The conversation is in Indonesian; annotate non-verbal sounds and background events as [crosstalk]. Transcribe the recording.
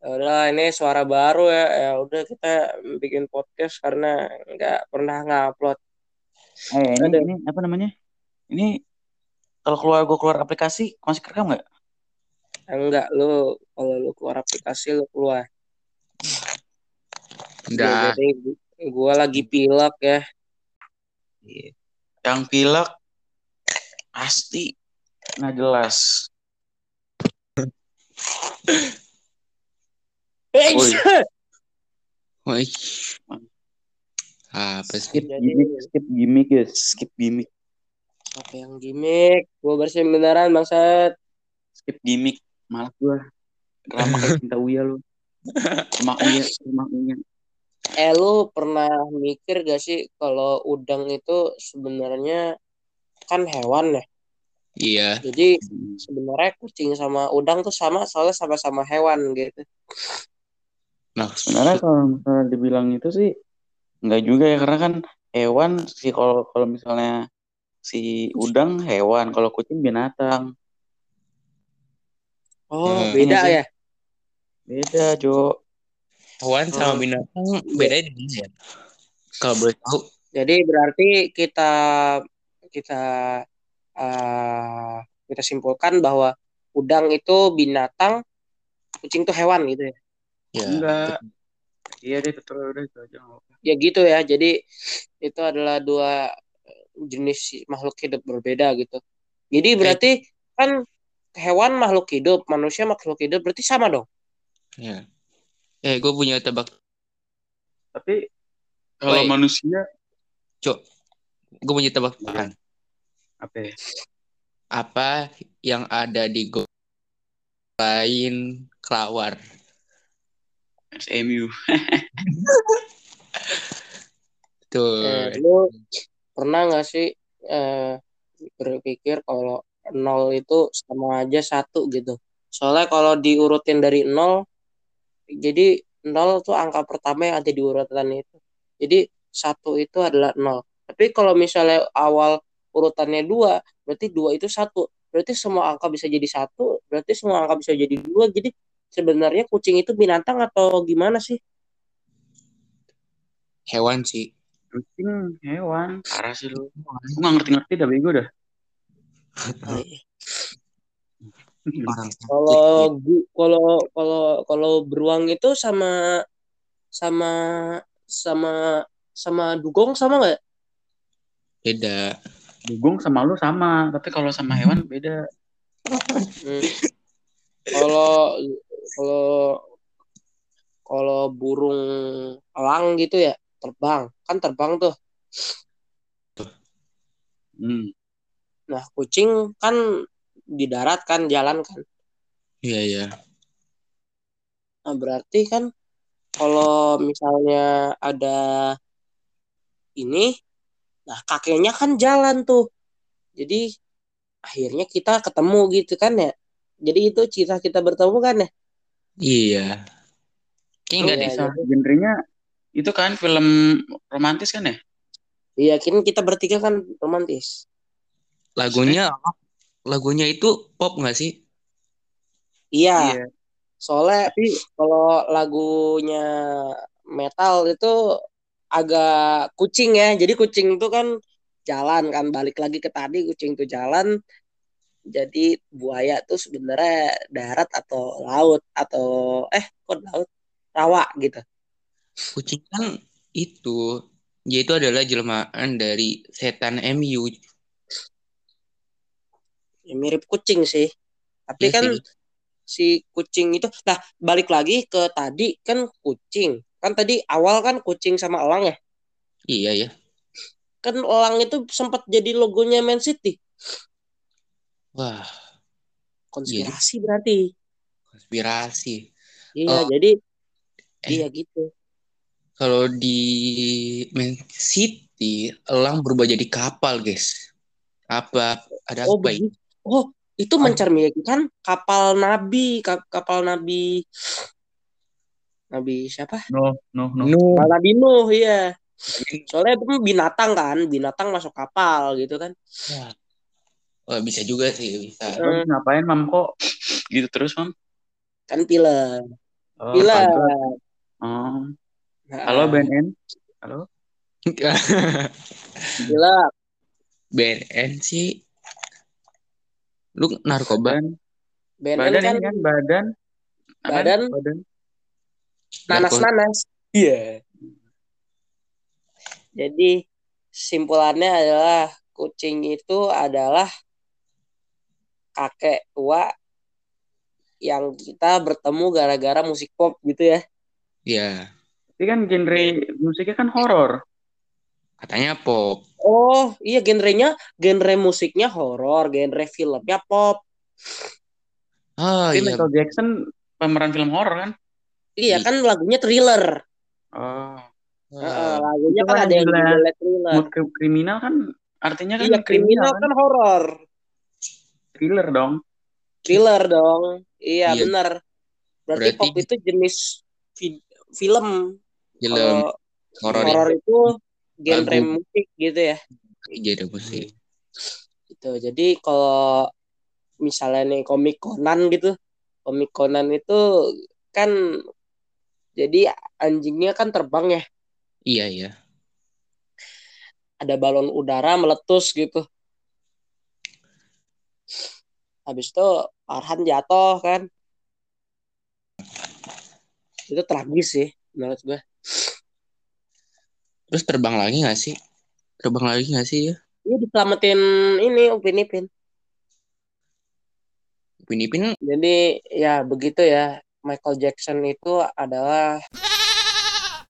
Udah ini suara baru ya ya udah kita bikin podcast karena nggak pernah ngupload Eh, ini, Ada. ini apa namanya? Ini kalau keluar gue keluar aplikasi masih kerekam nggak? enggak lu kalau lu keluar aplikasi lu keluar Enggak. jadi gua lagi pilek ya Iya. Yang pilek pasti nggak jelas. Woi. Woi. Apa sih? Skip Jadi- gimmick, skip gimmick guys, skip gimmick, apa yang gimmick gua bersihin beneran bangsat skip gimmick. Malah gua drama kayak [laughs] cinta Uya lu. [laughs] Rumah Uya, rumah Uya. Eh lu pernah mikir gak sih kalau udang itu sebenarnya kan hewan ya Iya. jadi sebenarnya kucing sama udang tuh sama soalnya sama-sama hewan gitu Nah, Sebenarnya kalau misalnya dibilang itu sih nggak juga ya karena kan hewan sih kalau kalau misalnya si udang hewan, kalau kucing binatang. oh Hmm, beda iya ya Beda, Jo. Hewan sama binatang bedanya di mana ya? Kalau boleh tahu, Jadi berarti kita kita eh, kita simpulkan bahwa udang itu binatang, kucing itu hewan gitu ya. ya. Enggak. Iya deh, betul udah itu aja. Ya gitu ya. Jadi itu adalah dua jenis makhluk hidup berbeda gitu. Jadi berarti kan hewan makhluk hidup, manusia makhluk hidup berarti sama dong. Ya. Eh, gue punya tebak. Tapi kalau Woi. manusia Cok, gue punya tebakan. apa ya? Apa yang ada di go lain kelawar? SMU. [laughs] Tuh. Eh, lu pernah nggak sih eh, berpikir kalau nol itu sama aja satu gitu? Soalnya kalau diurutin dari nol, jadi nol tuh angka pertama yang ada di urutan itu. Jadi satu itu adalah nol. Tapi kalau misalnya awal urutannya dua, berarti dua itu satu. Berarti semua angka bisa jadi satu, berarti semua angka bisa jadi dua. Jadi sebenarnya kucing itu binatang atau gimana sih? Hewan sih. Kucing hewan. Parah sih lu. Gue nggak ngerti-ngerti dah bego dah. Kalau gu- kalau kalau kalau beruang itu sama sama sama sama dugong sama nggak? beda. Dugong sama lu sama, tapi kalau sama hewan beda. Hmm. Kalau kalau kalau burung elang gitu ya terbang kan terbang tuh. Hmm. Nah kucing kan di darat kan jalan kan. Iya, iya. Nah berarti kan kalau misalnya ada ini, nah kakeknya kan jalan tuh. Jadi akhirnya kita ketemu gitu kan ya. Jadi itu cita kita bertemu kan ya. Iya. Kayaknya enggak Iya, deh. Bisa genrenya itu kan film romantis kan ya? Iya, kan kita bertiga kan romantis. Lagunya lagunya itu pop nggak sih? Iya, soalnya Tapi kalau lagunya metal itu agak kucing ya. Jadi kucing itu kan jalan kan balik lagi ke tadi kucing itu jalan. Jadi buaya tuh sebenarnya darat atau laut atau eh kok laut rawa gitu. Kucing kan itu dia itu adalah jelmaan dari setan MU. Ya, mirip kucing sih. Tapi Iya kan sih. si kucing itu nah balik lagi ke tadi kan kucing. Kan tadi awal kan kucing sama elang ya. Iya ya. Kan elang itu sempat jadi logonya Man City. Wah, Konspirasi berarti. konspirasi. Iya, Oh. jadi Eh. iya gitu. Kalau di Man City, elang berubah jadi kapal, guys. Apa? Ada Oh, apa ya? begitu. Oh, itu mencerminkan kapal nabi, ka- kapal nabi Nabi siapa? no no no. No. Kapal Nabi Nuh, iya. Soalnya itu binatang kan, binatang masuk kapal gitu kan. Oh, bisa juga sih, bisa. Eh. Terus ngapain mam kok gitu terus mam? Kan pilek. Oh, Pilek. pantes. Oh. Halo Nah, BNN. Halo. Pilek. BNN sih. Lu narkoba? Badan, BNN badan kan kan badan. Badan. Badan. nanas-nanas. Iya. Jadi simpulannya adalah kucing itu adalah kakek tua yang kita bertemu gara-gara musik pop gitu ya. Iya. Tapi kan genre musiknya kan horor. Katanya pop. Oh iya genrenya genre musiknya horor, genre filmnya pop. Oh Tapi iya. Michael Jackson pemeran film horor kan? Iya kan lagunya thriller. Oh. Heeh, lagunya kan kan ada yang judulnya thriller. Mood kri- kriminal kan artinya kan Iya kriminal kan horor. thriller dong. Thriller dong. Iya, Iya. benar. Berarti, Berarti- pop itu jenis fi- film. Film ya. horor itu genre Lagu. musik gitu ya. Jadi musik. Gitu. Jadi kalau misalnya nih komik Conan gitu, komik Conan itu kan jadi anjingnya kan terbang ya, Iya, iya. ada balon udara meletus gitu. Habis itu Farhan jatuh kan. Itu tragis sih menurut gue. Terus terbang lagi gak sih? Terbang lagi gak sih ya? Ini diselamatin ini Upin Ipin. Upin Ipin Jadi ya begitu ya. Michael Jackson itu adalah